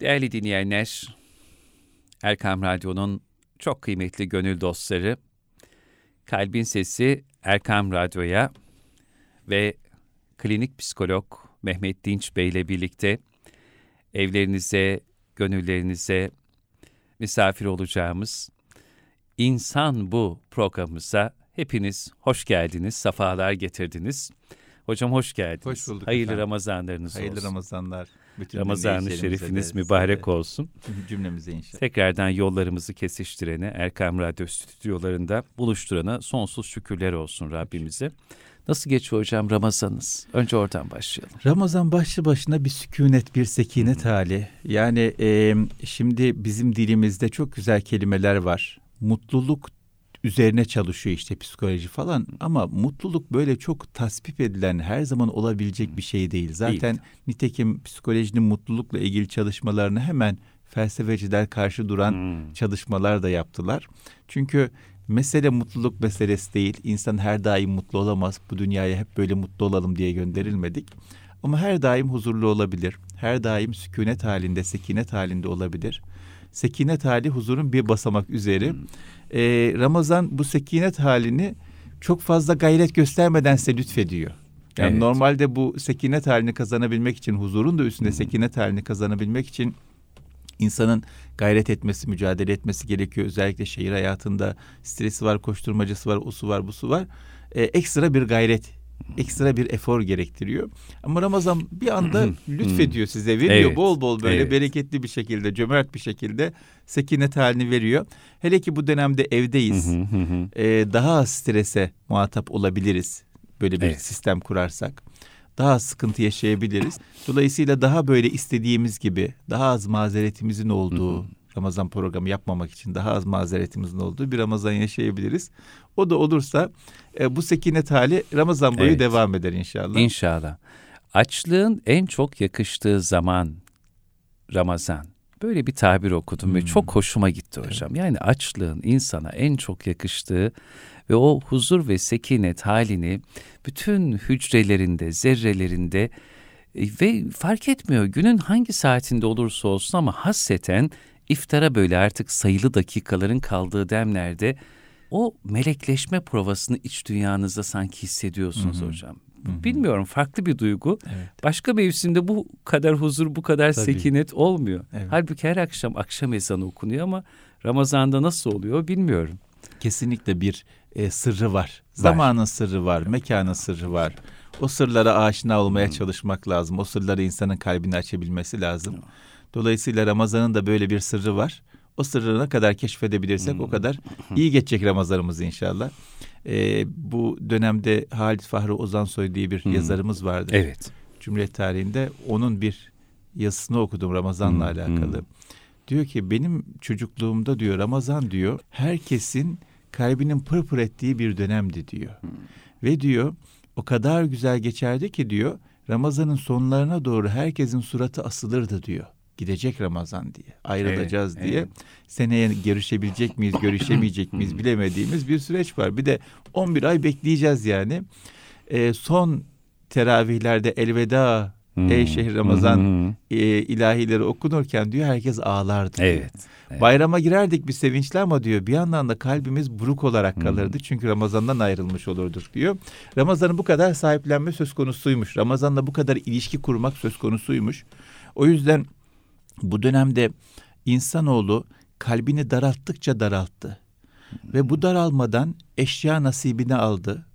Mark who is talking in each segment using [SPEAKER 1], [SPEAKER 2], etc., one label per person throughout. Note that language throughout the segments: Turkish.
[SPEAKER 1] Değerli dinleyenler, Erkam Radyo'nun çok kıymetli gönül dostları, Kalbin Sesi Erkam Radyo'ya ve klinik psikolog Mehmet Dinç Bey ile birlikte evlerinize, gönüllerinize misafir olacağımız İnsan Bu programımıza hepiniz hoş geldiniz, safalar getirdiniz. Hocam hoş geldiniz.
[SPEAKER 2] Hoş bulduk
[SPEAKER 1] Hayırlı
[SPEAKER 2] efendim.
[SPEAKER 1] Ramazanlarınız
[SPEAKER 2] Hayırlı
[SPEAKER 1] olsun.
[SPEAKER 2] Ramazanlar. Bütün
[SPEAKER 1] Ramazan-ı Şerifiniz
[SPEAKER 2] de,
[SPEAKER 1] mübarek
[SPEAKER 2] de,
[SPEAKER 1] olsun.
[SPEAKER 2] Cümlemize inşallah.
[SPEAKER 1] Tekrardan yollarımızı kesiştirene, Erkam Radyo stüdyolarında buluşturana sonsuz şükürler olsun Rabbimize. Nasıl geçiyor hocam Ramazanınız? Önce oradan başlayalım.
[SPEAKER 2] Ramazan başlı başına bir sükunet, bir sekinet hali. Yani e, şimdi bizim dilimizde çok güzel kelimeler var. Mutluluk üzerine çalışıyor işte psikoloji falan ama mutluluk böyle çok tasvip edilen her zaman olabilecek bir şey değil. Zaten
[SPEAKER 1] Değil.
[SPEAKER 2] nitekim psikolojinin mutlulukla ilgili çalışmalarını hemen felsefeciler karşı duran
[SPEAKER 1] Hmm.
[SPEAKER 2] çalışmalar da yaptılar. Çünkü mesele mutluluk meselesi değil. İnsan her daim mutlu olamaz. Bu dünyaya hep böyle mutlu olalım diye gönderilmedik. Ama her daim huzurlu olabilir. Her daim sükunet halinde, sekinet halinde olabilir. Sekinet hali huzurun bir basamak üzeri. Ee, Ramazan bu sekinet halini çok fazla gayret göstermeden size lütfediyor. Yani
[SPEAKER 1] Evet.
[SPEAKER 2] normalde bu sekinet halini kazanabilmek için, huzurun da üstünde sekinet halini kazanabilmek için insanın gayret etmesi, mücadele etmesi gerekiyor. Özellikle şehir hayatında stresi var, koşturmacası var, osu var, busu var. Ee, ekstra bir gayret, ekstra bir efor gerektiriyor. Ama Ramazan bir anda lütfediyor size, veriyor
[SPEAKER 1] Evet,
[SPEAKER 2] bol bol böyle
[SPEAKER 1] evet.
[SPEAKER 2] bereketli bir şekilde, cömert bir şekilde sekinet halini veriyor. Hele ki bu dönemde evdeyiz. Ee, daha az strese muhatap olabiliriz. Böyle bir
[SPEAKER 1] Evet.
[SPEAKER 2] sistem kurarsak. Daha az sıkıntı yaşayabiliriz. Dolayısıyla daha böyle istediğimiz gibi daha az mazeretimizin olduğu Ramazan programı yapmamak için daha az mazeretimizin olduğu bir Ramazan yaşayabiliriz. O da olursa e, bu sekinet hali Ramazan boyu
[SPEAKER 1] Evet.
[SPEAKER 2] devam eder inşallah.
[SPEAKER 1] İnşallah. Açlığın en çok yakıştığı zaman Ramazan. Böyle bir tabir okudum ve
[SPEAKER 2] Hmm.
[SPEAKER 1] çok hoşuma gitti hocam. Yani açlığın insana en çok yakıştığı ve o huzur ve sekinet halini bütün hücrelerinde, zerrelerinde e, ve fark etmiyor günün hangi saatinde olursa olsun ama hasreten iftara böyle artık sayılı dakikaların kaldığı demlerde o melekleşme provasını iç dünyanızda sanki hissediyorsunuz
[SPEAKER 2] Hı hı.
[SPEAKER 1] hocam.
[SPEAKER 2] Hı hı.
[SPEAKER 1] Bilmiyorum farklı bir duygu.
[SPEAKER 2] Evet.
[SPEAKER 1] Başka mevsimde bu kadar huzur, bu kadar
[SPEAKER 2] Tabii.
[SPEAKER 1] sekinet olmuyor.
[SPEAKER 2] Evet.
[SPEAKER 1] Halbuki her akşam akşam ezanı okunuyor ama Ramazan'da nasıl oluyor bilmiyorum.
[SPEAKER 2] Kesinlikle bir e, sırrı var. Zamanın sırrı var, mekanın sırrı var. O sırlara aşina olmaya
[SPEAKER 1] Hmm.
[SPEAKER 2] çalışmak lazım. O sırları insanın kalbini açabilmesi lazım. Dolayısıyla Ramazan'ın da böyle bir sırrı var. O sırrı ne kadar keşfedebilirsek
[SPEAKER 1] Hmm.
[SPEAKER 2] o kadar iyi geçecek Ramazanımız inşallah. E, bu dönemde Halit Fahri Ozansoy diye bir
[SPEAKER 1] Hmm.
[SPEAKER 2] yazarımız vardı.
[SPEAKER 1] Evet.
[SPEAKER 2] Cumhuriyet tarihinde onun bir yazısını okudum Ramazan'la
[SPEAKER 1] Hmm,
[SPEAKER 2] alakalı.
[SPEAKER 1] hmm.
[SPEAKER 2] Diyor ki benim çocukluğumda diyor Ramazan diyor herkesin kalbinin pırpır ettiği bir dönemdi diyor. Ve diyor o kadar güzel geçerdi ki diyor Ramazan'ın sonlarına doğru herkesin suratı asılırdı diyor. Gidecek Ramazan diye, ayrılacağız
[SPEAKER 1] Evet,
[SPEAKER 2] diye.
[SPEAKER 1] evet.
[SPEAKER 2] Seneye görüşebilecek miyiz, görüşemeyecek miyiz bilemediğimiz bir süreç var. Bir de 11 ay bekleyeceğiz yani. Ee, son teravihlerde elveda ey
[SPEAKER 1] Hmm.
[SPEAKER 2] şehir Ramazan
[SPEAKER 1] Hmm.
[SPEAKER 2] e, ilahileri okunurken diyor herkes ağlardı. diyor.
[SPEAKER 1] Evet. evet.
[SPEAKER 2] Bayrama girerdik bir sevinçli ama diyor bir yandan da kalbimiz buruk olarak kalırdı. Çünkü Ramazan'dan ayrılmış olurduk diyor. Ramazan'ı bu kadar sahiplenme söz konusuymuş. Ramazan'la bu kadar ilişki kurmak söz konusuymuş. O yüzden bu dönemde insanoğlu kalbini daralttıkça daralttı. Ve bu daralmadan eşya nasibini aldı.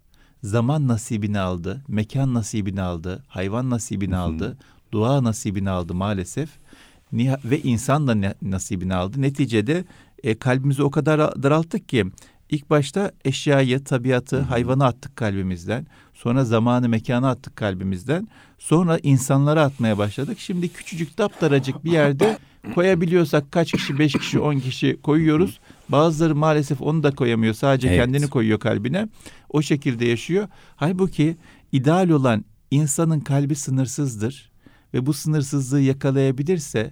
[SPEAKER 2] Zaman nasibini aldı, mekan nasibini aldı, hayvan nasibini aldı, dua nasibini aldı maalesef. Ve insan da nasibini aldı. Neticede e, kalbimizi o kadar daralttık ki ilk başta eşyayı, tabiatı, hayvanı attık kalbimizden. Sonra zamanı, mekanı attık kalbimizden. Sonra insanları atmaya başladık. Şimdi küçücük daptaracık bir yerde koyabiliyorsak kaç kişi, beş kişi, on kişi koyuyoruz. Bazıları maalesef onu da koyamıyor. Sadece
[SPEAKER 1] Evet.
[SPEAKER 2] kendini koyuyor kalbine. O şekilde yaşıyor. Halbuki ideal olan insanın kalbi sınırsızdır. Ve bu sınırsızlığı yakalayabilirse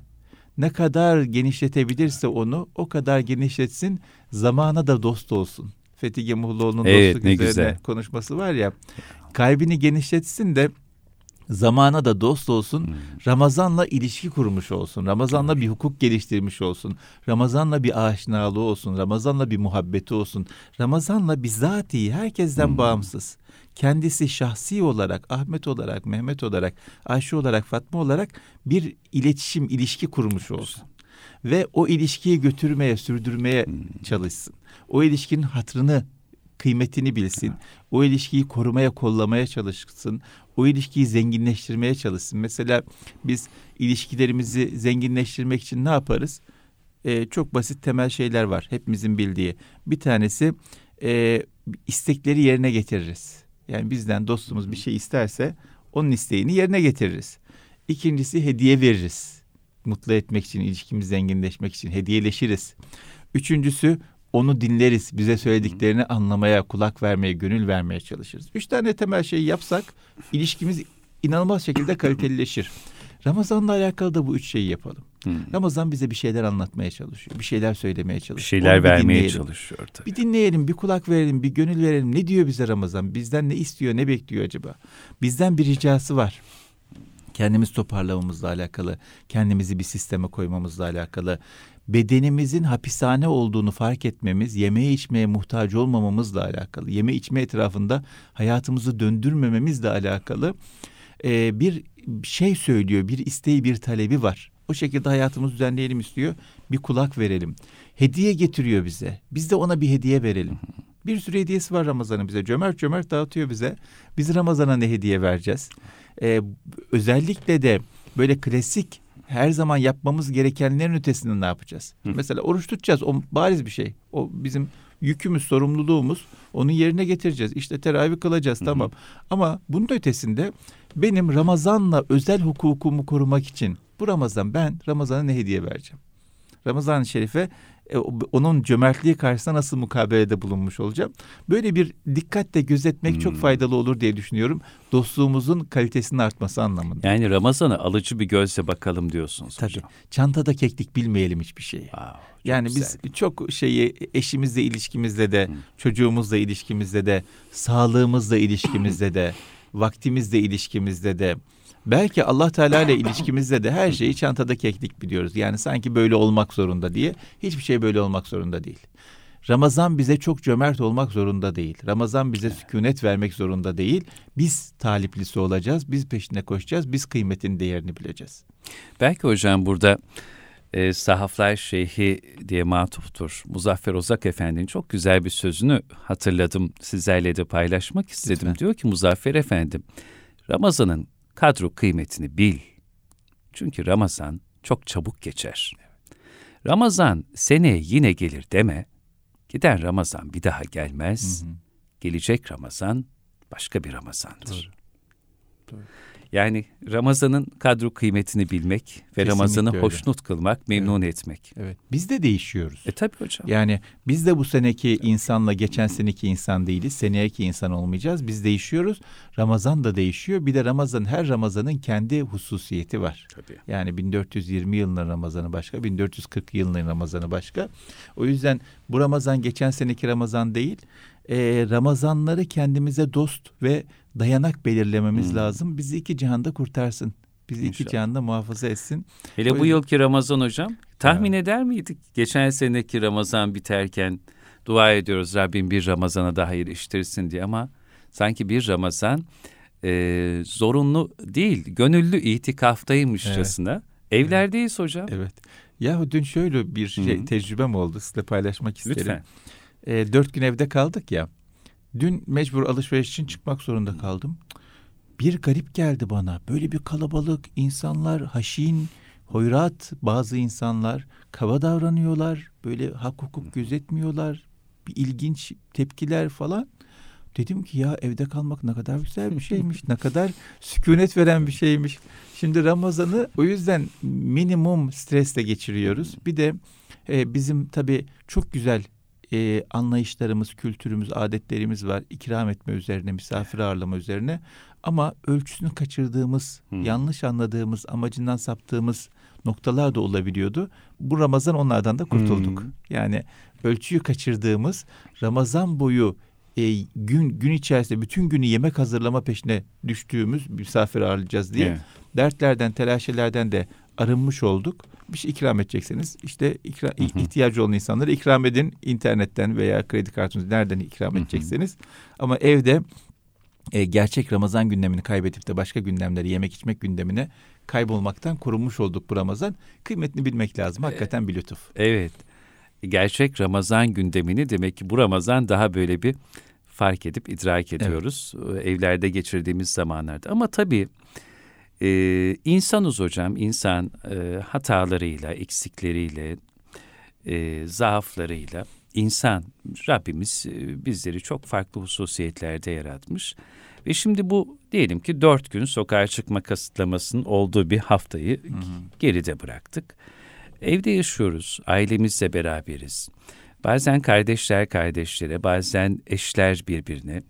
[SPEAKER 2] ne kadar genişletebilirse onu o kadar genişletsin zamana da dost olsun. Fethi Gemuhluoğlu'nun
[SPEAKER 1] Evet,
[SPEAKER 2] dostluk
[SPEAKER 1] ne
[SPEAKER 2] üzerine
[SPEAKER 1] güzel.
[SPEAKER 2] konuşması var ya kalbini genişletsin de zamana da dost olsun. Hmm. Ramazanla ilişki kurmuş olsun. Ramazanla bir hukuk geliştirmiş olsun. Ramazanla bir aşinalığı olsun. Ramazanla bir muhabbeti olsun. Ramazanla bizatihi herkesten hmm. bağımsız. Kendisi şahsi olarak, Ahmet olarak, Mehmet olarak, Ayşe olarak, Fatma olarak bir iletişim, ilişki kurmuş olsun. Ve o ilişkiyi götürmeye, sürdürmeye hmm. çalışsın. O ilişkinin hatrını kıymetini bilsin. O ilişkiyi korumaya, kollamaya çalışsın. O ilişkiyi zenginleştirmeye çalışsın. Mesela biz ilişkilerimizi zenginleştirmek için ne yaparız? Ee, çok basit temel şeyler var hepimizin bildiği. Bir tanesi e, istekleri yerine getiririz. Yani bizden dostumuz bir şey isterse onun isteğini yerine getiririz. İkincisi hediye veririz. Mutlu etmek için, ilişkimiz zenginleşmek için hediyeleşiriz. Üçüncüsü onu dinleriz. Bize söylediklerini anlamaya, kulak vermeye, gönül vermeye çalışırız. Üç tane temel şeyi yapsak ilişkimiz inanılmaz şekilde kalitelileşir. Ramazan'la alakalı da bu üç şeyi yapalım. Hmm. Ramazan bize bir şeyler anlatmaya çalışıyor. Bir şeyler söylemeye çalışıyor.
[SPEAKER 1] Bir şeyler Onu vermeye bir çalışıyor tabii.
[SPEAKER 2] Bir dinleyelim, bir kulak verelim, bir gönül verelim. Ne diyor bize Ramazan? Bizden ne istiyor, ne bekliyor acaba? Bizden bir ricası var. Kendimiz toparlamamızla alakalı, kendimizi bir sisteme koymamızla alakalı, bedenimizin hapishane olduğunu fark etmemiz, yemeye içmeye muhtaç olmamamızla alakalı, yeme içme etrafında hayatımızı döndürmememizle alakalı e, bir şey söylüyor, bir isteği, bir talebi var. O şekilde hayatımızı düzenleyelim istiyor. Bir kulak verelim. Hediye getiriyor bize. Biz de ona bir hediye verelim. Bir sürü hediyesi var Ramazan'ın bize. Cömert cömert dağıtıyor bize. Biz Ramazan'a ne hediye vereceğiz? Ee, özellikle de böyle klasik her zaman yapmamız gerekenlerin ötesinde ne yapacağız? Hı. Mesela oruç tutacağız. O bariz bir şey. O bizim yükümüz, sorumluluğumuz. Onu yerine getireceğiz. İşte teravih kılacağız Hı. tamam. Ama bunun ötesinde benim Ramazan'la özel hukukumu korumak için bu Ramazan ben Ramazan'a ne hediye vereceğim? Ramazan-ı Şerif'e e, onun cömertliği karşısında nasıl mukabelede bulunmuş olacağım. Böyle bir dikkatle gözetmek hmm. çok faydalı olur diye düşünüyorum. Dostluğumuzun kalitesinin artması anlamında.
[SPEAKER 1] Yani Ramazan'a alıcı bir gözle bakalım diyorsunuz
[SPEAKER 2] Tabii. hocam. Çantada keklik bilmeyelim hiçbir şeyi. Wow, yani güzel. biz çok şeyi eşimizle ilişkimizde de, hmm. çocuğumuzla ilişkimizde de, sağlığımızla ilişkimizde de, vaktimizle ilişkimizde de, Belki Allah Teala ile ilişkimizde de her şeyi çantada keklik biliyoruz. Yani sanki böyle olmak zorunda diye. Hiçbir şey böyle olmak zorunda değil. Ramazan bize çok cömert olmak zorunda değil. Ramazan bize sükunet vermek zorunda değil. Biz taliplisi olacağız, biz peşine koşacağız, biz kıymetin değerini bileceğiz.
[SPEAKER 1] Belki hocam burada e, Sahaflar Şeyhi diye matuftur. Muzaffer Ozak Efendi'nin çok güzel bir sözünü hatırladım. Sizlerle de paylaşmak istedim. Lütfen. Diyor ki Muzaffer Efendi, Ramazan'ın kadro kıymetini bil. Çünkü Ramazan çok çabuk geçer. Ramazan seneye yine gelir deme. Giden Ramazan bir daha gelmez. Hı hı. Gelecek Ramazan başka bir Ramazandır. Doğru. Doğru. Yani Ramazan'ın kadro kıymetini bilmek ve Kesinlikle Ramazan'ı öyle. hoşnut kılmak, memnun
[SPEAKER 2] evet.
[SPEAKER 1] etmek.
[SPEAKER 2] Evet. Biz de değişiyoruz.
[SPEAKER 1] E tabii hocam.
[SPEAKER 2] Yani biz de bu seneki insanla geçen seneki insan değiliz. Seneki insan olmayacağız. Biz değişiyoruz. Ramazan da değişiyor. Bir de Ramazan her Ramazan'ın kendi hususiyeti var. Tabii. Yani 1420 yılının Ramazanı başka, 1440 yılının Ramazanı başka. O yüzden bu Ramazan geçen seneki Ramazan değil e, Ramazanları kendimize dost ve dayanak belirlememiz hmm. lazım. Bizi iki cihanda kurtarsın. Bizi İnşallah. iki cihanda muhafaza etsin.
[SPEAKER 1] Hele o bu yılki Ramazan hocam tahmin evet. eder miydik? Geçen seneki Ramazan biterken dua ediyoruz Rabbim bir Ramazan'a daha iliştirsin diye ama sanki bir Ramazan e, zorunlu değil, gönüllü itikaftaymışçasına. Evet. Evlerdeyiz hocam.
[SPEAKER 2] Evet. Yahu dün şöyle bir şey, Hı-hı. tecrübem oldu. Sizinle paylaşmak isterim. Lütfen e, dört gün evde kaldık ya. Dün mecbur alışveriş için çıkmak zorunda kaldım. Bir garip geldi bana. Böyle bir kalabalık, insanlar haşin, hoyrat bazı insanlar kaba davranıyorlar. Böyle hak hukuk gözetmiyorlar. Bir ilginç tepkiler falan. Dedim ki ya evde kalmak ne kadar güzel bir şeymiş. ne kadar sükunet veren bir şeymiş. Şimdi Ramazan'ı o yüzden minimum stresle geçiriyoruz. Bir de e, bizim tabii çok güzel e, anlayışlarımız, kültürümüz, adetlerimiz var. İkram etme üzerine, misafir ağırlama üzerine. Ama ölçüsünü kaçırdığımız, hmm. yanlış anladığımız, amacından saptığımız noktalar da olabiliyordu. Bu Ramazan onlardan da kurtulduk. Hmm. Yani ölçüyü kaçırdığımız, Ramazan boyu e, gün gün içerisinde bütün günü yemek hazırlama peşine düştüğümüz misafir ağırlayacağız diye
[SPEAKER 1] Evet.
[SPEAKER 2] dertlerden, telaşelerden de arınmış olduk. Bir şey ikram edecekseniz işte ikra,
[SPEAKER 1] Hı hı.
[SPEAKER 2] ihtiyacı olan insanlara ikram edin. internetten veya kredi kartınız nereden ikram
[SPEAKER 1] Hı
[SPEAKER 2] edecekseniz. Ama evde e, gerçek Ramazan gündemini kaybedip de başka gündemleri yemek içmek gündemine kaybolmaktan korunmuş olduk bu Ramazan. Kıymetini bilmek lazım. Hakikaten bir lütuf.
[SPEAKER 1] Evet. Gerçek Ramazan gündemini demek ki bu Ramazan daha böyle bir fark edip idrak ediyoruz. Ee, Evlerde geçirdiğimiz zamanlarda. Ama tabii e, insanız hocam. İnsan e, hatalarıyla, eksikleriyle, e, zaaflarıyla insan Rabbimiz e, bizleri çok farklı hususiyetlerde yaratmış. Ve şimdi bu diyelim ki dört gün sokağa çıkma kısıtlamasının olduğu bir haftayı geride bıraktık. Evde yaşıyoruz, ailemizle beraberiz. Bazen kardeşler kardeşlere, bazen eşler birbirine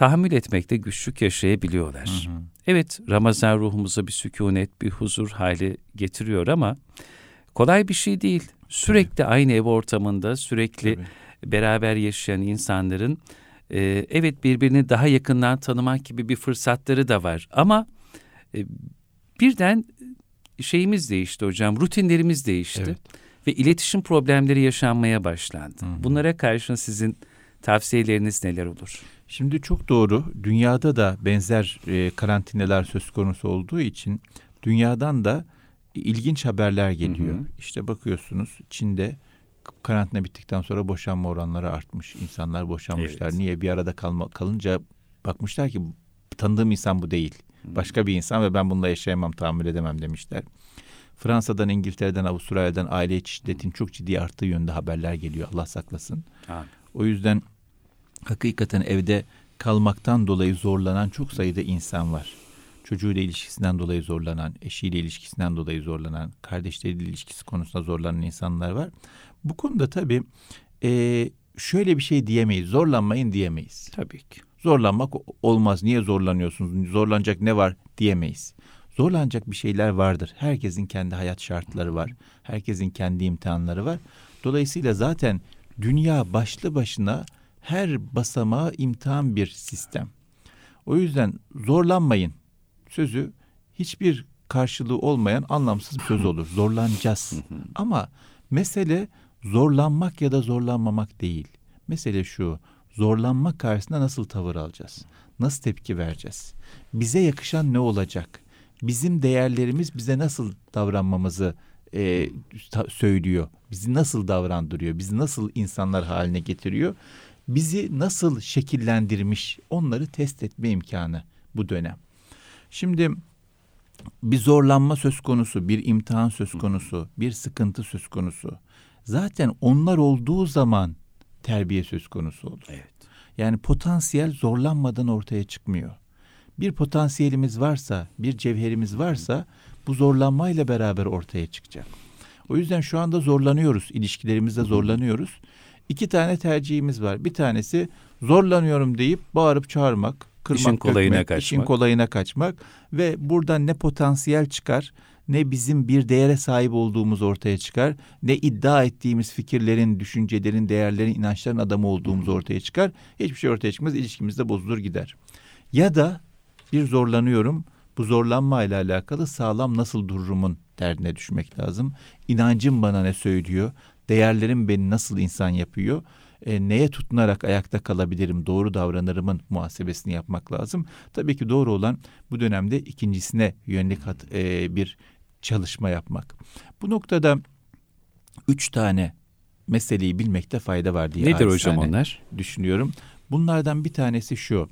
[SPEAKER 1] tahammül etmekte güçlük yaşayabiliyorlar. Evet, Ramazan ruhumuza bir sükunet, bir huzur hali getiriyor ama kolay bir şey değil. Sürekli aynı ev ortamında, sürekli
[SPEAKER 2] Tabii.
[SPEAKER 1] beraber yaşayan insanların e, evet birbirini daha yakından tanımak gibi bir fırsatları da var. Ama e, birden şeyimiz değişti hocam, rutinlerimiz değişti
[SPEAKER 2] Evet.
[SPEAKER 1] ve iletişim problemleri yaşanmaya başlandı.
[SPEAKER 2] Hı hı.
[SPEAKER 1] Bunlara karşın sizin tavsiyeleriniz neler olur?
[SPEAKER 2] Şimdi çok doğru. Dünyada da benzer e, karantinalar söz konusu olduğu için dünyadan da ilginç haberler geliyor.
[SPEAKER 1] Hı hı.
[SPEAKER 2] İşte bakıyorsunuz Çin'de karantina bittikten sonra boşanma oranları artmış. İnsanlar boşanmışlar.
[SPEAKER 1] Evet.
[SPEAKER 2] Niye? Bir arada kalma, kalınca bakmışlar ki tanıdığım insan bu değil. Başka bir insan ve ben bununla yaşayamam, tahammül edemem demişler. Fransa'dan, İngiltere'den, Avustralya'dan aile şiddetin çok ciddi arttığı yönde haberler geliyor. Allah saklasın.
[SPEAKER 1] Amin.
[SPEAKER 2] O yüzden hakikaten evde kalmaktan dolayı zorlanan çok sayıda insan var. Çocuğuyla ilişkisinden dolayı zorlanan, eşiyle ilişkisinden dolayı zorlanan, kardeşleriyle ilişkisi konusunda zorlanan insanlar var. Bu konuda tabii eee, şöyle bir şey diyemeyiz, zorlanmayın diyemeyiz.
[SPEAKER 1] Tabii ki.
[SPEAKER 2] Zorlanmak olmaz, niye zorlanıyorsunuz, zorlanacak ne var diyemeyiz. Zorlanacak bir şeyler vardır. Herkesin kendi hayat şartları var. Herkesin kendi imtihanları var. Dolayısıyla zaten dünya başlı başına her basamağı imtihan bir sistem. O yüzden zorlanmayın sözü hiçbir karşılığı olmayan anlamsız bir söz olur. Zorlanacağız. Ama mesele zorlanmak ya da zorlanmamak değil. Mesele şu. Zorlanma karşısında nasıl tavır alacağız? Nasıl tepki vereceğiz? Bize yakışan ne olacak? Bizim değerlerimiz bize nasıl davranmamızı e, ta- söylüyor? Bizi nasıl davrandırıyor? Bizi nasıl insanlar haline getiriyor? Bizi nasıl şekillendirmiş? Onları test etme imkanı bu dönem. Şimdi bir zorlanma söz konusu, bir imtihan söz konusu, bir sıkıntı söz konusu. Zaten onlar olduğu zaman terbiye söz konusu olur.
[SPEAKER 1] Evet.
[SPEAKER 2] Yani potansiyel zorlanmadan ortaya çıkmıyor. Bir potansiyelimiz varsa, bir cevherimiz varsa bu zorlanmayla beraber ortaya çıkacak. O yüzden şu anda zorlanıyoruz, ilişkilerimizde zorlanıyoruz. İki tane tercihimiz var. Bir tanesi zorlanıyorum deyip bağırıp çağırmak, kırmak,
[SPEAKER 1] İşin kolayına
[SPEAKER 2] dökmek, işin
[SPEAKER 1] kaçmak.
[SPEAKER 2] kolayına kaçmak ve buradan ne potansiyel çıkar, ne bizim bir değere sahip olduğumuz ortaya çıkar, ne iddia ettiğimiz fikirlerin, düşüncelerin, değerlerin, inançların adamı olduğumuz ortaya çıkar. Hiçbir şey ortaya çıkmaz, ilişkimiz de bozulur gider. Ya da bir zorlanıyorum, bu zorlanma ile alakalı sağlam nasıl dururumun derdine düşmek lazım. İnancım bana ne söylüyor, değerlerim beni nasıl insan yapıyor, e, neye tutunarak ayakta kalabilirim, doğru davranırımın muhasebesini yapmak lazım. Tabii ki doğru olan bu dönemde ikincisine yönelik hat, e, bir çalışma yapmak. Bu noktada üç tane meseleyi bilmekte fayda var diye
[SPEAKER 1] Nedir hocam onlar?
[SPEAKER 2] düşünüyorum. Bunlardan bir tanesi şu.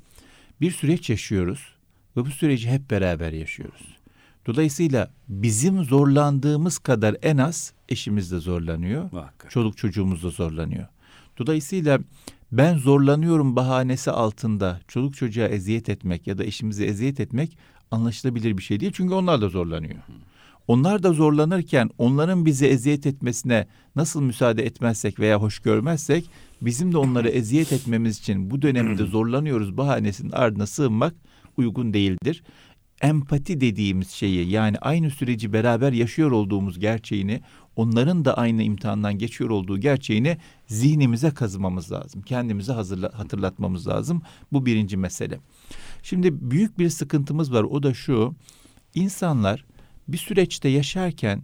[SPEAKER 2] Bir süreç yaşıyoruz ve bu süreci hep beraber yaşıyoruz. Dolayısıyla bizim zorlandığımız kadar en az eşimiz de zorlanıyor.
[SPEAKER 1] Muhakkak.
[SPEAKER 2] Çoluk çocuğumuz da zorlanıyor. Dolayısıyla ben zorlanıyorum bahanesi altında çoluk çocuğa eziyet etmek ya da eşimize eziyet etmek anlaşılabilir bir şey değil. Çünkü onlar da zorlanıyor. Onlar da zorlanırken onların bize eziyet etmesine nasıl müsaade etmezsek veya hoş görmezsek bizim de onlara eziyet etmemiz için bu dönemde zorlanıyoruz bahanesinin ardına sığınmak uygun değildir. Empati dediğimiz şeyi yani aynı süreci beraber yaşıyor olduğumuz gerçeğini onların da aynı imtihandan geçiyor olduğu gerçeğini zihnimize kazımamız lazım. Kendimize hazırla, hatırlatmamız lazım. Bu birinci mesele. Şimdi büyük bir sıkıntımız var o da şu. İnsanlar bir süreçte yaşarken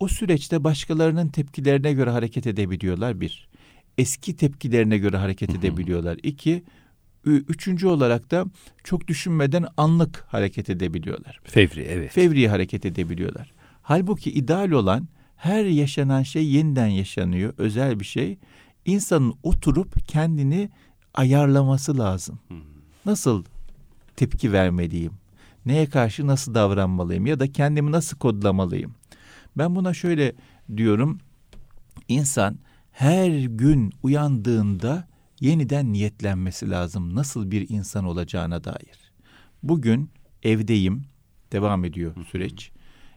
[SPEAKER 2] o süreçte başkalarının tepkilerine göre hareket edebiliyorlar bir. Eski tepkilerine göre hareket edebiliyorlar. İki, üçüncü olarak da çok düşünmeden anlık hareket edebiliyorlar.
[SPEAKER 1] Fevri evet.
[SPEAKER 2] Fevri hareket edebiliyorlar. Halbuki ideal olan her yaşanan şey yeniden yaşanıyor. Özel bir şey. İnsanın oturup kendini ayarlaması lazım. Nasıl tepki vermeliyim? Neye karşı nasıl davranmalıyım? Ya da kendimi nasıl kodlamalıyım? Ben buna şöyle diyorum. İnsan her gün uyandığında yeniden niyetlenmesi lazım nasıl bir insan olacağına dair. Bugün evdeyim, devam ediyor süreç.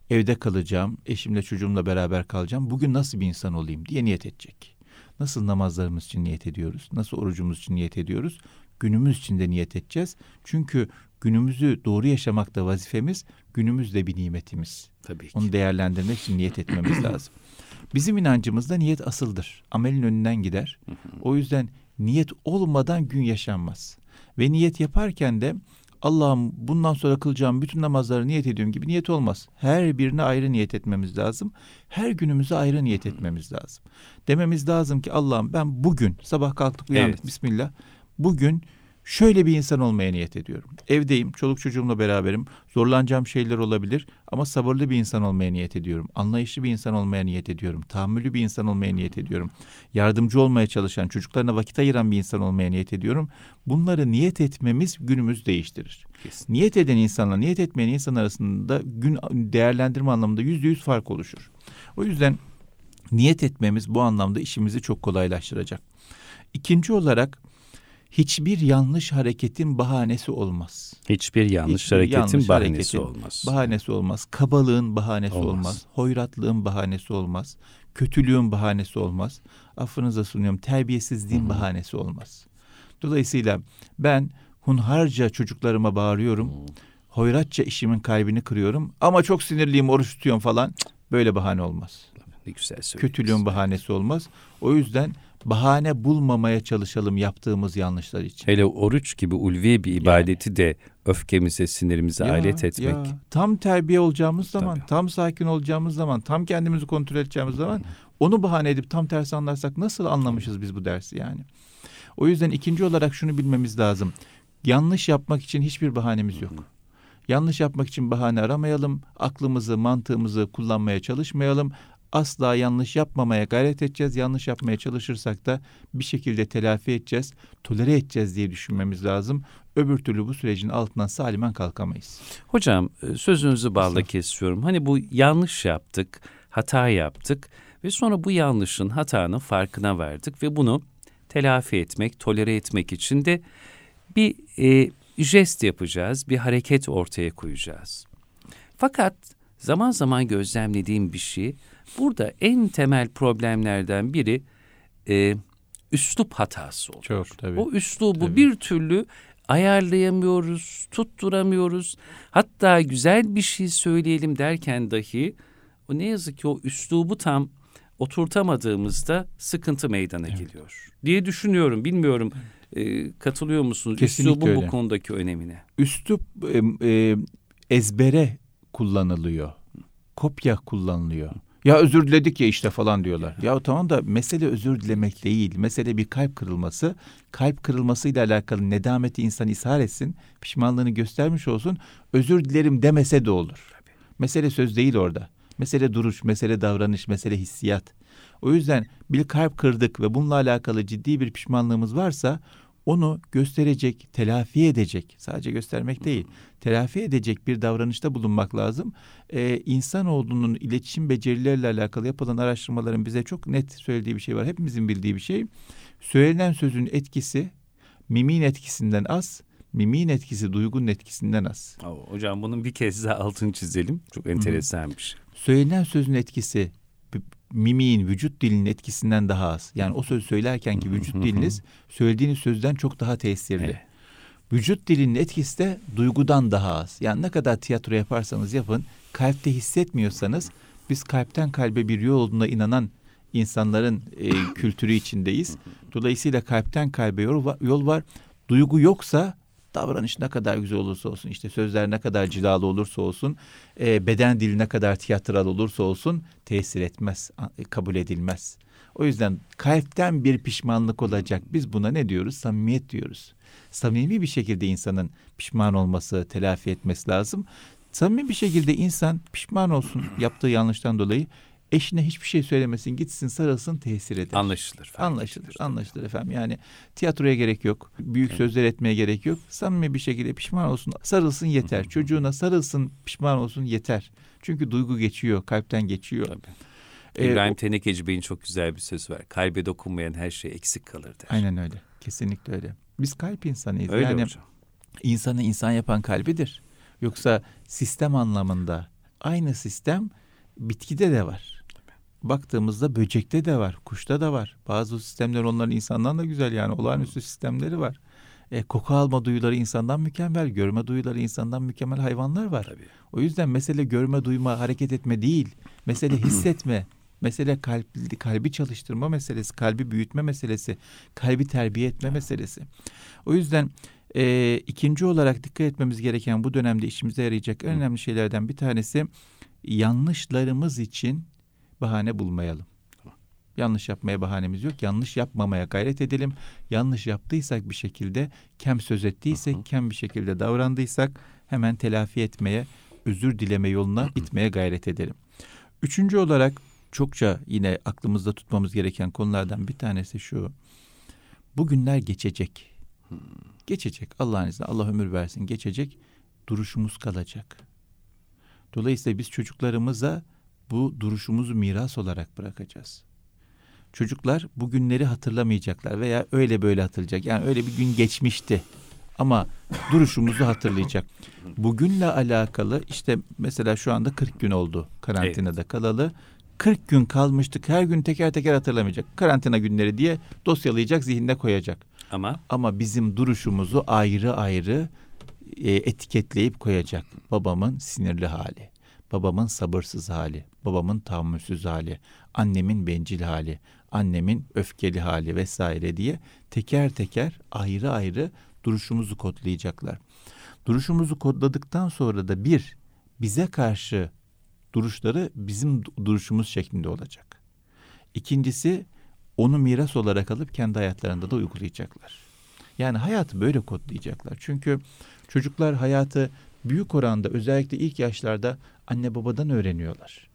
[SPEAKER 2] Evde kalacağım, eşimle çocuğumla beraber kalacağım. Bugün nasıl bir insan olayım diye niyet edecek. Nasıl namazlarımız için niyet ediyoruz? Nasıl orucumuz için niyet ediyoruz? Günümüz için de niyet edeceğiz. Çünkü günümüzü doğru yaşamak da vazifemiz, günümüz de bir nimetimiz.
[SPEAKER 1] Tabii ki.
[SPEAKER 2] Onu değerlendirmek için niyet etmemiz lazım. Bizim inancımızda niyet asıldır. Amelin önünden gider. O yüzden niyet olmadan gün yaşanmaz. Ve niyet yaparken de Allah'ım bundan sonra kılacağım bütün namazları niyet ediyorum gibi niyet olmaz. Her birine ayrı niyet etmemiz lazım. Her günümüze ayrı niyet etmemiz lazım. Dememiz lazım ki Allah'ım ben bugün sabah kalktık uyandık evet. Bismillah. Bugün şöyle bir insan olmaya niyet ediyorum. Evdeyim, çoluk çocuğumla beraberim. Zorlanacağım şeyler olabilir ama sabırlı bir insan olmaya niyet ediyorum. Anlayışlı bir insan olmaya niyet ediyorum. Tahammülü bir insan olmaya niyet ediyorum. Yardımcı olmaya çalışan, çocuklarına vakit ayıran bir insan olmaya niyet ediyorum. Bunları niyet etmemiz günümüz değiştirir. Kesin. Niyet eden insanla niyet etmeyen insan arasında gün değerlendirme anlamında yüzde yüz fark oluşur. O yüzden niyet etmemiz bu anlamda işimizi çok kolaylaştıracak. İkinci olarak hiçbir yanlış hareketin bahanesi olmaz.
[SPEAKER 1] Hiçbir yanlış hiçbir hareketin yanlış bahanesi hareketin olmaz.
[SPEAKER 2] Bahanesi olmaz. Kabalığın bahanesi olmaz. olmaz. Hoyratlığın bahanesi olmaz. Kötülüğün bahanesi olmaz. Affınıza sunuyorum. Terbiyesizliğin Hı-hı. bahanesi olmaz. Dolayısıyla ben hunharca çocuklarıma bağırıyorum. Hı-hı. Hoyratça işimin kalbini kırıyorum. Ama çok sinirliyim, oruç tutuyorum falan. Böyle bahane olmaz.
[SPEAKER 1] Ne güzel
[SPEAKER 2] Kötülüğün bahanesi olmaz. O yüzden bahane bulmamaya çalışalım yaptığımız yanlışlar için.
[SPEAKER 1] Hele oruç gibi ulvi bir ibadeti yani. de öfkemize, sinirimize ya, alet etmek. Ya,
[SPEAKER 2] tam terbiye olacağımız zaman, Tabii. tam sakin olacağımız zaman, tam kendimizi kontrol edeceğimiz zaman onu bahane edip tam tersi anlarsak nasıl anlamışız biz bu dersi yani? O yüzden ikinci olarak şunu bilmemiz lazım. Yanlış yapmak için hiçbir bahanemiz yok. Yanlış yapmak için bahane aramayalım. Aklımızı, mantığımızı kullanmaya çalışmayalım asla yanlış yapmamaya gayret edeceğiz. Yanlış yapmaya çalışırsak da bir şekilde telafi edeceğiz, tolere edeceğiz diye düşünmemiz lazım. Öbür türlü bu sürecin altından salimen kalkamayız.
[SPEAKER 1] Hocam e, sözünüzü bağla kesiyorum. Hani bu yanlış yaptık, hata yaptık ve sonra bu yanlışın hatanın farkına vardık ve bunu telafi etmek, tolere etmek için de bir e, jest yapacağız, bir hareket ortaya koyacağız. Fakat zaman zaman gözlemlediğim bir şey Burada en temel problemlerden biri e, üslup hatası oluyor.
[SPEAKER 2] Çok tabii.
[SPEAKER 1] O üslubu tabii. bir türlü ayarlayamıyoruz, tutturamıyoruz. Hatta güzel bir şey söyleyelim derken dahi o ne yazık ki o üslubu tam oturtamadığımızda sıkıntı meydana evet. geliyor diye düşünüyorum. Bilmiyorum e, katılıyor musunuz? Kesinlikle Üslubun öyle. bu konudaki önemine.
[SPEAKER 2] Üslup e, e, ezbere kullanılıyor. Kopya kullanılıyor. Ya özür diledik ya işte falan diyorlar. Ya tamam da mesele özür dilemek değil. Mesele bir kalp kırılması. Kalp kırılmasıyla alakalı nedameti insan ishar etsin. Pişmanlığını göstermiş olsun. Özür dilerim demese de olur. Mesele söz değil orada. Mesele duruş, mesele davranış, mesele hissiyat. O yüzden bir kalp kırdık ve bununla alakalı ciddi bir pişmanlığımız varsa onu gösterecek, telafi edecek, sadece göstermek değil, telafi edecek bir davranışta bulunmak lazım. Ee, insanoğlunun iletişim becerileriyle alakalı yapılan araştırmaların bize çok net söylediği bir şey var. Hepimizin bildiği bir şey. Söylenen sözün etkisi mimin etkisinden az, mimin etkisi duygunun etkisinden az.
[SPEAKER 1] hocam bunun bir kez daha altını çizelim. Çok enteresanmış.
[SPEAKER 2] Söylenen sözün etkisi mimiğin, vücut dilinin etkisinden daha az. Yani o söz söylerken ki vücut diliniz söylediğiniz sözden çok daha tesirli. Evet. vücut dilinin etkisi de duygudan daha az. Yani ne kadar tiyatro yaparsanız yapın, kalpte hissetmiyorsanız biz kalpten kalbe bir yol olduğuna inanan insanların e, kültürü içindeyiz. Dolayısıyla kalpten kalbe yol var, yol var. Duygu yoksa davranış ne kadar güzel olursa olsun, işte sözler ne kadar cilalı olursa olsun, e, beden dili ne kadar tiyatral olursa olsun tesir etmez, e, kabul edilmez. O yüzden kalpten bir pişmanlık olacak. Biz buna ne diyoruz? Samimiyet diyoruz. Samimi bir şekilde insanın pişman olması, telafi etmesi lazım. Samimi bir şekilde insan pişman olsun yaptığı yanlıştan dolayı eşine hiçbir şey söylemesin, gitsin sarılsın tesir eder.
[SPEAKER 1] Anlaşılır.
[SPEAKER 2] Anlaşılır, anlaşılır efendim. Yani tiyatroya gerek yok, büyük evet. sözler etmeye gerek yok. Samimi bir şekilde pişman olsun, sarılsın yeter. Çocuğuna sarılsın, pişman olsun yeter. Çünkü duygu geçiyor, kalpten geçiyor. Tabii.
[SPEAKER 1] Ee, İbrahim Tenekeci Bey'in çok güzel bir söz var. Kalbe dokunmayan her şey eksik kalır der.
[SPEAKER 2] Aynen öyle. Kesinlikle öyle. Biz kalp insanıyız.
[SPEAKER 1] Öyle yani hocam.
[SPEAKER 2] insanı insan yapan kalbidir. Yoksa sistem anlamında aynı sistem bitkide de var. Baktığımızda böcekte de var, kuşta da var. Bazı sistemler onların insandan da güzel yani olağanüstü sistemleri var. E, koku alma duyuları insandan mükemmel, görme duyuları insandan mükemmel hayvanlar var. Tabii. O yüzden mesele görme, duyma, hareket etme değil. Mesele hissetme, Mesele kalbi, kalbi çalıştırma meselesi, kalbi büyütme meselesi, kalbi terbiye etme meselesi. O yüzden e, ikinci olarak dikkat etmemiz gereken bu dönemde işimize yarayacak en önemli şeylerden bir tanesi yanlışlarımız için bahane bulmayalım. Yanlış yapmaya bahanemiz yok. Yanlış yapmamaya gayret edelim. Yanlış yaptıysak bir şekilde, kem söz ettiysek, kem bir şekilde davrandıysak hemen telafi etmeye, özür dileme yoluna gitmeye gayret edelim. Üçüncü olarak çokça yine aklımızda tutmamız gereken konulardan bir tanesi şu. Bu günler geçecek. Hmm. Geçecek. Allah'ın izniyle Allah ömür versin. Geçecek. Duruşumuz kalacak. Dolayısıyla biz çocuklarımıza bu duruşumuzu miras olarak bırakacağız. Çocuklar bu günleri hatırlamayacaklar veya öyle böyle hatırlayacak. Yani öyle bir gün geçmişti ama duruşumuzu hatırlayacak. Bugünle alakalı işte mesela şu anda 40 gün oldu karantinada evet. kalalı. 40 gün kalmıştık. Her gün teker teker hatırlamayacak. Karantina günleri diye dosyalayacak, zihnine koyacak.
[SPEAKER 1] Ama
[SPEAKER 2] ama bizim duruşumuzu ayrı ayrı e, etiketleyip koyacak. Babamın sinirli hali, babamın sabırsız hali, babamın tahammülsüz hali, annemin bencil hali, annemin öfkeli hali vesaire diye teker teker ayrı ayrı duruşumuzu kodlayacaklar. Duruşumuzu kodladıktan sonra da bir bize karşı duruşları bizim duruşumuz şeklinde olacak. İkincisi onu miras olarak alıp kendi hayatlarında da uygulayacaklar. Yani hayatı böyle kodlayacaklar. Çünkü çocuklar hayatı büyük oranda özellikle ilk yaşlarda anne babadan öğreniyorlar.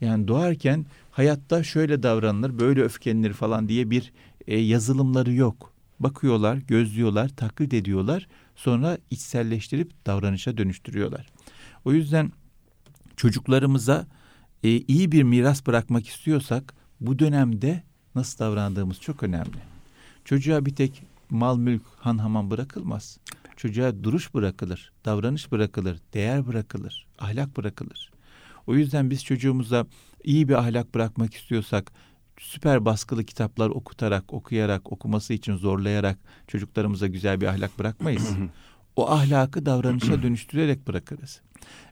[SPEAKER 2] Yani doğarken hayatta şöyle davranılır, böyle öfkelenir falan diye bir e, yazılımları yok. Bakıyorlar, gözlüyorlar, taklit ediyorlar. Sonra içselleştirip davranışa dönüştürüyorlar. O yüzden çocuklarımıza e, iyi bir miras bırakmak istiyorsak bu dönemde nasıl davrandığımız çok önemli. Çocuğa bir tek mal mülk han hamam bırakılmaz. Çocuğa duruş bırakılır, davranış bırakılır, değer bırakılır, ahlak bırakılır. O yüzden biz çocuğumuza iyi bir ahlak bırakmak istiyorsak süper baskılı kitaplar okutarak, okuyarak, okuması için zorlayarak çocuklarımıza güzel bir ahlak bırakmayız. o ahlakı davranışa dönüştürerek bırakırız.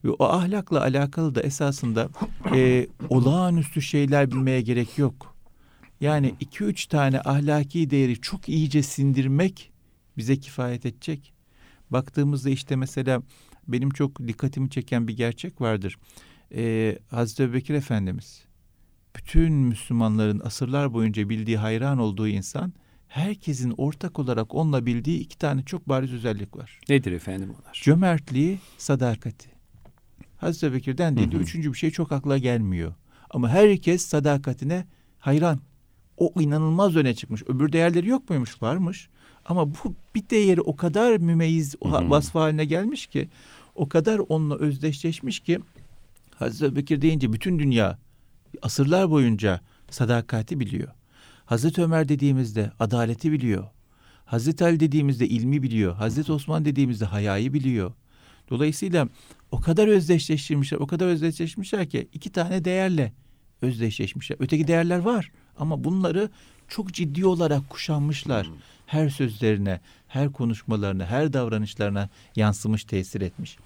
[SPEAKER 2] Ve o ahlakla alakalı da esasında e, olağanüstü şeyler bilmeye gerek yok. Yani iki üç tane ahlaki değeri çok iyice sindirmek bize kifayet edecek. Baktığımızda işte mesela benim çok dikkatimi çeken bir gerçek vardır. Ee, Hazreti Ebubekir Efendimiz bütün Müslümanların asırlar boyunca bildiği hayran olduğu insan herkesin ortak olarak onunla bildiği iki tane çok bariz özellik var.
[SPEAKER 1] Nedir efendim onlar?
[SPEAKER 2] Cömertliği, sadakati. Hazreti Bekir'den dedi. Üçüncü bir şey çok akla gelmiyor. Ama herkes sadakatine hayran. O inanılmaz öne çıkmış. Öbür değerleri yok muymuş? Varmış. Ama bu bir değeri o kadar mümeyyiz vasfı haline gelmiş ki o kadar onunla özdeşleşmiş ki Hazreti Bekir deyince bütün dünya asırlar boyunca sadakati biliyor. Hazreti Ömer dediğimizde adaleti biliyor. Hazreti Ali dediğimizde ilmi biliyor. Hazreti Osman dediğimizde hayayı biliyor. Dolayısıyla o kadar özdeşleştirmişler, o kadar özdeşleşmişler ki iki tane değerle özdeşleşmişler. Öteki değerler var Ama bunları çok ciddi olarak kuşanmışlar. Hmm. Her sözlerine, her konuşmalarına, her davranışlarına yansımış, tesir etmiş.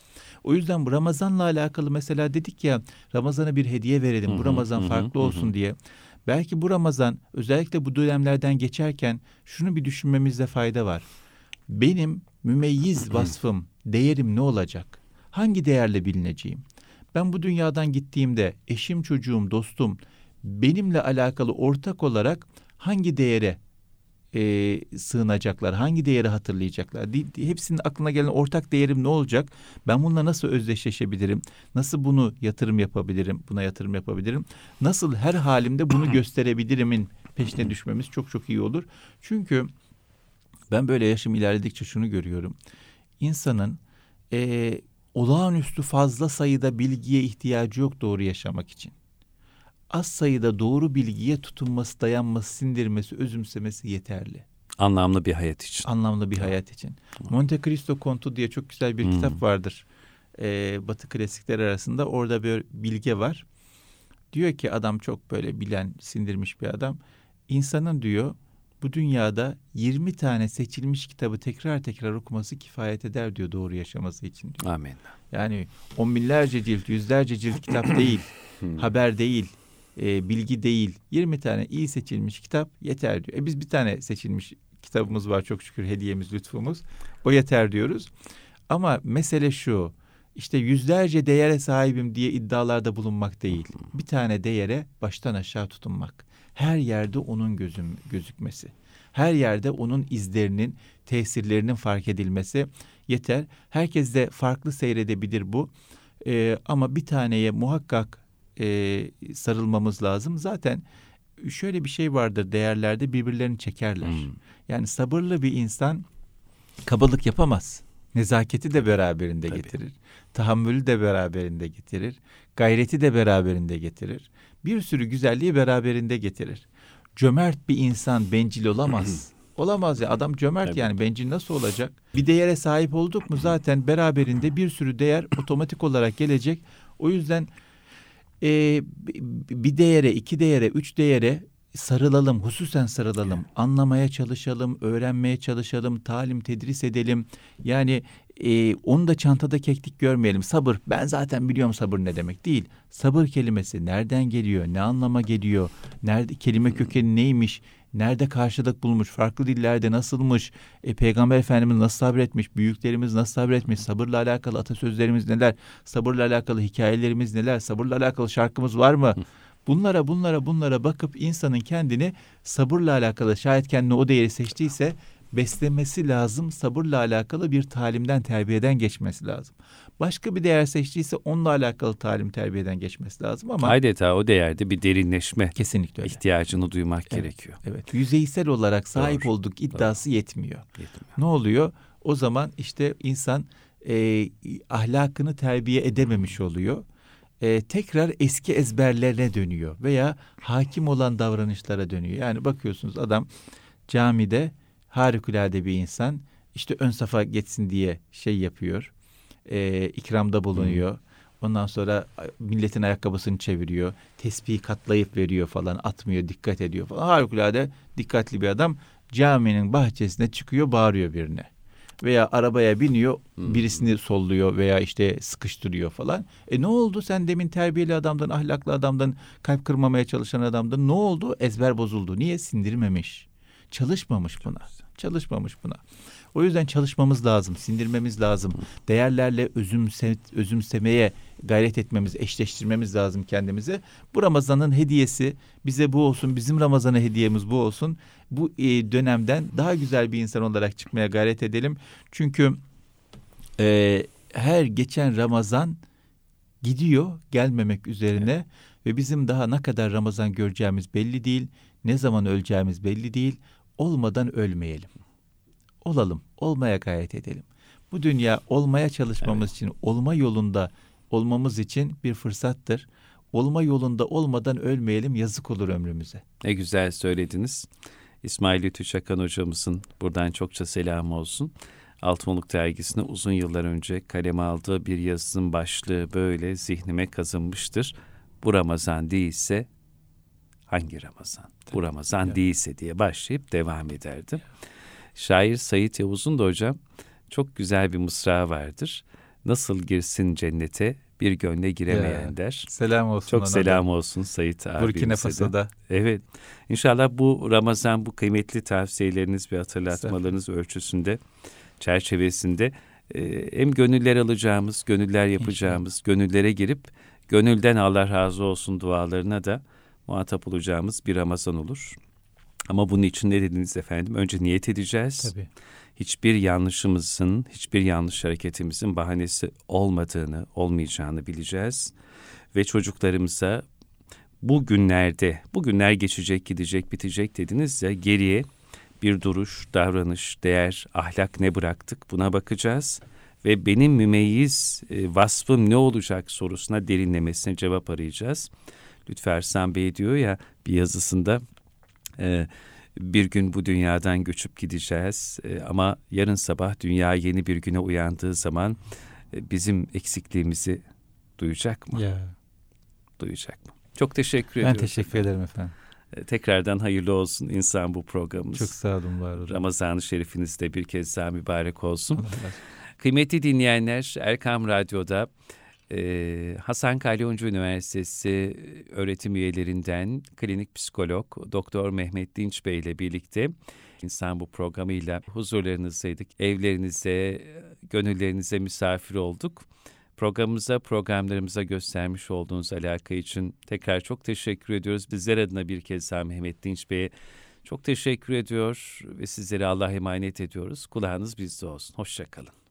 [SPEAKER 2] O yüzden bu Ramazan'la alakalı mesela dedik ya Ramazan'a bir hediye verelim. bu Ramazan farklı olsun diye. Belki bu Ramazan özellikle bu dönemlerden geçerken şunu bir düşünmemizde fayda var. Benim mümeyyiz vasfım, değerim ne olacak? Hangi değerle bilineceğim? Ben bu dünyadan gittiğimde eşim, çocuğum, dostum benimle alakalı ortak olarak hangi değere e, sığınacaklar, hangi değeri hatırlayacaklar? Hepsinin aklına gelen ortak değerim ne olacak? Ben bununla nasıl özdeşleşebilirim? Nasıl bunu yatırım yapabilirim? Buna yatırım yapabilirim? Nasıl her halimde bunu gösterebilirimin peşine düşmemiz çok çok iyi olur. Çünkü ben böyle yaşım ilerledikçe şunu görüyorum. İnsanın e, olağanüstü fazla sayıda bilgiye ihtiyacı yok doğru yaşamak için az sayıda doğru bilgiye tutunması, dayanması, sindirmesi, özümsemesi yeterli.
[SPEAKER 1] Anlamlı bir hayat için.
[SPEAKER 2] Anlamlı bir hayat için. Monte Cristo Kontu diye çok güzel bir hmm. kitap vardır. Ee, Batı klasikler arasında orada bir bilge var. Diyor ki adam çok böyle bilen, sindirmiş bir adam. İnsanın diyor bu dünyada 20 tane seçilmiş kitabı tekrar tekrar okuması kifayet eder diyor doğru yaşaması için diyor.
[SPEAKER 1] Amin.
[SPEAKER 2] Yani on binlerce cilt, yüzlerce cilt kitap değil, hmm. haber değil, e, bilgi değil. 20 tane iyi seçilmiş kitap yeter diyor. E biz bir tane seçilmiş kitabımız var çok şükür hediyemiz, lütfumuz. O yeter diyoruz. Ama mesele şu. İşte yüzlerce değere sahibim diye iddialarda bulunmak değil. Bir tane değere baştan aşağı tutunmak. Her yerde onun gözüm gözükmesi. Her yerde onun izlerinin, tesirlerinin fark edilmesi yeter. Herkes de farklı seyredebilir bu. Ee, ama bir taneye muhakkak e, sarılmamız lazım. Zaten şöyle bir şey vardır değerlerde birbirlerini çekerler. Hmm. Yani sabırlı bir insan kabalık yapamaz. Nezaketi de beraberinde Tabii. getirir. Tahammülü de beraberinde getirir. Gayreti de beraberinde getirir. Bir sürü güzelliği beraberinde getirir. Cömert bir insan bencil olamaz. olamaz ya adam cömert Tabii. yani bencil nasıl olacak? Bir değere sahip olduk mu zaten beraberinde bir sürü değer otomatik olarak gelecek. O yüzden e, bir değere, iki değere, üç değere sarılalım, hususen sarılalım, anlamaya çalışalım, öğrenmeye çalışalım, talim tedris edelim. Yani e, onu da çantada keklik görmeyelim. Sabır, ben zaten biliyorum sabır ne demek değil. Sabır kelimesi nereden geliyor, ne anlama geliyor, nerede kelime kökeni neymiş, nerede karşılık bulmuş, farklı dillerde nasılmış, e, Peygamber Efendimiz nasıl sabretmiş, büyüklerimiz nasıl sabretmiş, sabırla alakalı atasözlerimiz neler, sabırla alakalı hikayelerimiz neler, sabırla alakalı şarkımız var mı? Bunlara bunlara bunlara bakıp insanın kendini sabırla alakalı şayet kendine o değeri seçtiyse beslemesi lazım. Sabırla alakalı bir talimden, terbiyeden geçmesi lazım. Başka bir değer seçtiyse onunla alakalı talim, terbiyeden geçmesi lazım ama...
[SPEAKER 1] Adeta o değerde bir derinleşme
[SPEAKER 2] kesinlikle öyle.
[SPEAKER 1] ihtiyacını duymak
[SPEAKER 2] evet,
[SPEAKER 1] gerekiyor.
[SPEAKER 2] Evet, yüzeysel olarak sahip Doğru. olduk iddiası Doğru. yetmiyor. yetmiyor. Ne oluyor? O zaman işte insan e, ahlakını terbiye edememiş oluyor. E, tekrar eski ezberlerine dönüyor veya hakim olan davranışlara dönüyor. Yani bakıyorsunuz adam camide harikulade bir insan. İşte ön safa geçsin diye şey yapıyor. E, ikramda bulunuyor. Hmm. Ondan sonra milletin ayakkabısını çeviriyor. Tespihi katlayıp veriyor falan. Atmıyor, dikkat ediyor falan. Harikulade dikkatli bir adam. Caminin bahçesine çıkıyor, bağırıyor birine. Veya arabaya biniyor, hmm. birisini solluyor veya işte sıkıştırıyor falan. E ne oldu? Sen demin terbiyeli adamdan, ahlaklı adamdan, kalp kırmamaya çalışan adamdan ne oldu? Ezber bozuldu. Niye? Sindirmemiş. Çalışmamış buna. Çalışmamış buna. O yüzden çalışmamız lazım, sindirmemiz lazım. Değerlerle özümse, özümsemeye gayret etmemiz, eşleştirmemiz lazım kendimize. Bu Ramazan'ın hediyesi bize bu olsun, bizim Ramazan'a hediyemiz bu olsun. Bu e, dönemden daha güzel bir insan olarak çıkmaya gayret edelim. Çünkü e, her geçen Ramazan gidiyor gelmemek üzerine evet. ve bizim daha ne kadar Ramazan göreceğimiz belli değil. Ne zaman öleceğimiz belli değil olmadan ölmeyelim. Olalım, olmaya gayret edelim. Bu dünya olmaya çalışmamız evet. için, olma yolunda olmamız için bir fırsattır. Olma yolunda olmadan ölmeyelim, yazık olur ömrümüze.
[SPEAKER 1] Ne güzel söylediniz. İsmail Lütfü Çakan hocamızın buradan çokça selamı olsun. Altınoluk dergisine uzun yıllar önce kaleme aldığı bir yazısının başlığı böyle zihnime kazınmıştır. Bu Ramazan değilse hangi Ramazan? Bu Ramazan değilse diye başlayıp devam ederdim. Şair Sayit Yavuz'un da hocam çok güzel bir mısra vardır. Nasıl girsin cennete bir gönle giremeyen
[SPEAKER 2] Ya,
[SPEAKER 1] der.
[SPEAKER 2] Selam olsun
[SPEAKER 1] Çok selam
[SPEAKER 2] da.
[SPEAKER 1] olsun Sayit abimize
[SPEAKER 2] Burkina. Faso'da.
[SPEAKER 1] Evet. İnşallah bu Ramazan bu kıymetli tavsiyeleriniz ve hatırlatmalarınız ölçüsünde, çerçevesinde e, hem gönüller alacağımız, gönüller yapacağımız, gönüllere girip gönülden Allah razı olsun dualarına da muhatap olacağımız bir Ramazan olur. Ama bunun için ne dediniz efendim? Önce niyet edeceğiz.
[SPEAKER 2] Tabii.
[SPEAKER 1] Hiçbir yanlışımızın, hiçbir yanlış hareketimizin bahanesi olmadığını, olmayacağını bileceğiz. Ve çocuklarımıza bu günlerde, bu günler geçecek, gidecek, bitecek dediniz ya geriye bir duruş, davranış, değer, ahlak ne bıraktık buna bakacağız. Ve benim mümeyyiz e, vasfım ne olacak sorusuna derinlemesine cevap arayacağız. Lütfü Ersan Bey diyor ya bir yazısında e, bir gün bu dünyadan göçüp gideceğiz e, ama yarın sabah dünya yeni bir güne uyandığı zaman e, bizim eksikliğimizi duyacak mı?
[SPEAKER 2] Ya.
[SPEAKER 1] Duyacak mı? Çok teşekkür
[SPEAKER 2] Ben
[SPEAKER 1] ediyorum.
[SPEAKER 2] teşekkür ederim efendim.
[SPEAKER 1] E, Tekrardan hayırlı olsun insan bu programımız.
[SPEAKER 2] Çok sağ olun var olun.
[SPEAKER 1] Ramazan-ı Şerifiniz de bir kez daha mübarek
[SPEAKER 2] olsun.
[SPEAKER 1] Kıymetli dinleyenler Erkam Radyo'da e, Hasan Kalyoncu Üniversitesi öğretim üyelerinden klinik psikolog Doktor Mehmet Dinç Bey ile birlikte insan bu programıyla huzurlarınızdaydık. Evlerinize, gönüllerinize misafir olduk. Programımıza, programlarımıza göstermiş olduğunuz alaka için tekrar çok teşekkür ediyoruz. Bizler adına bir kez daha Mehmet Dinç Bey'e çok teşekkür ediyor ve sizleri Allah'a emanet ediyoruz. Kulağınız bizde olsun. Hoşçakalın.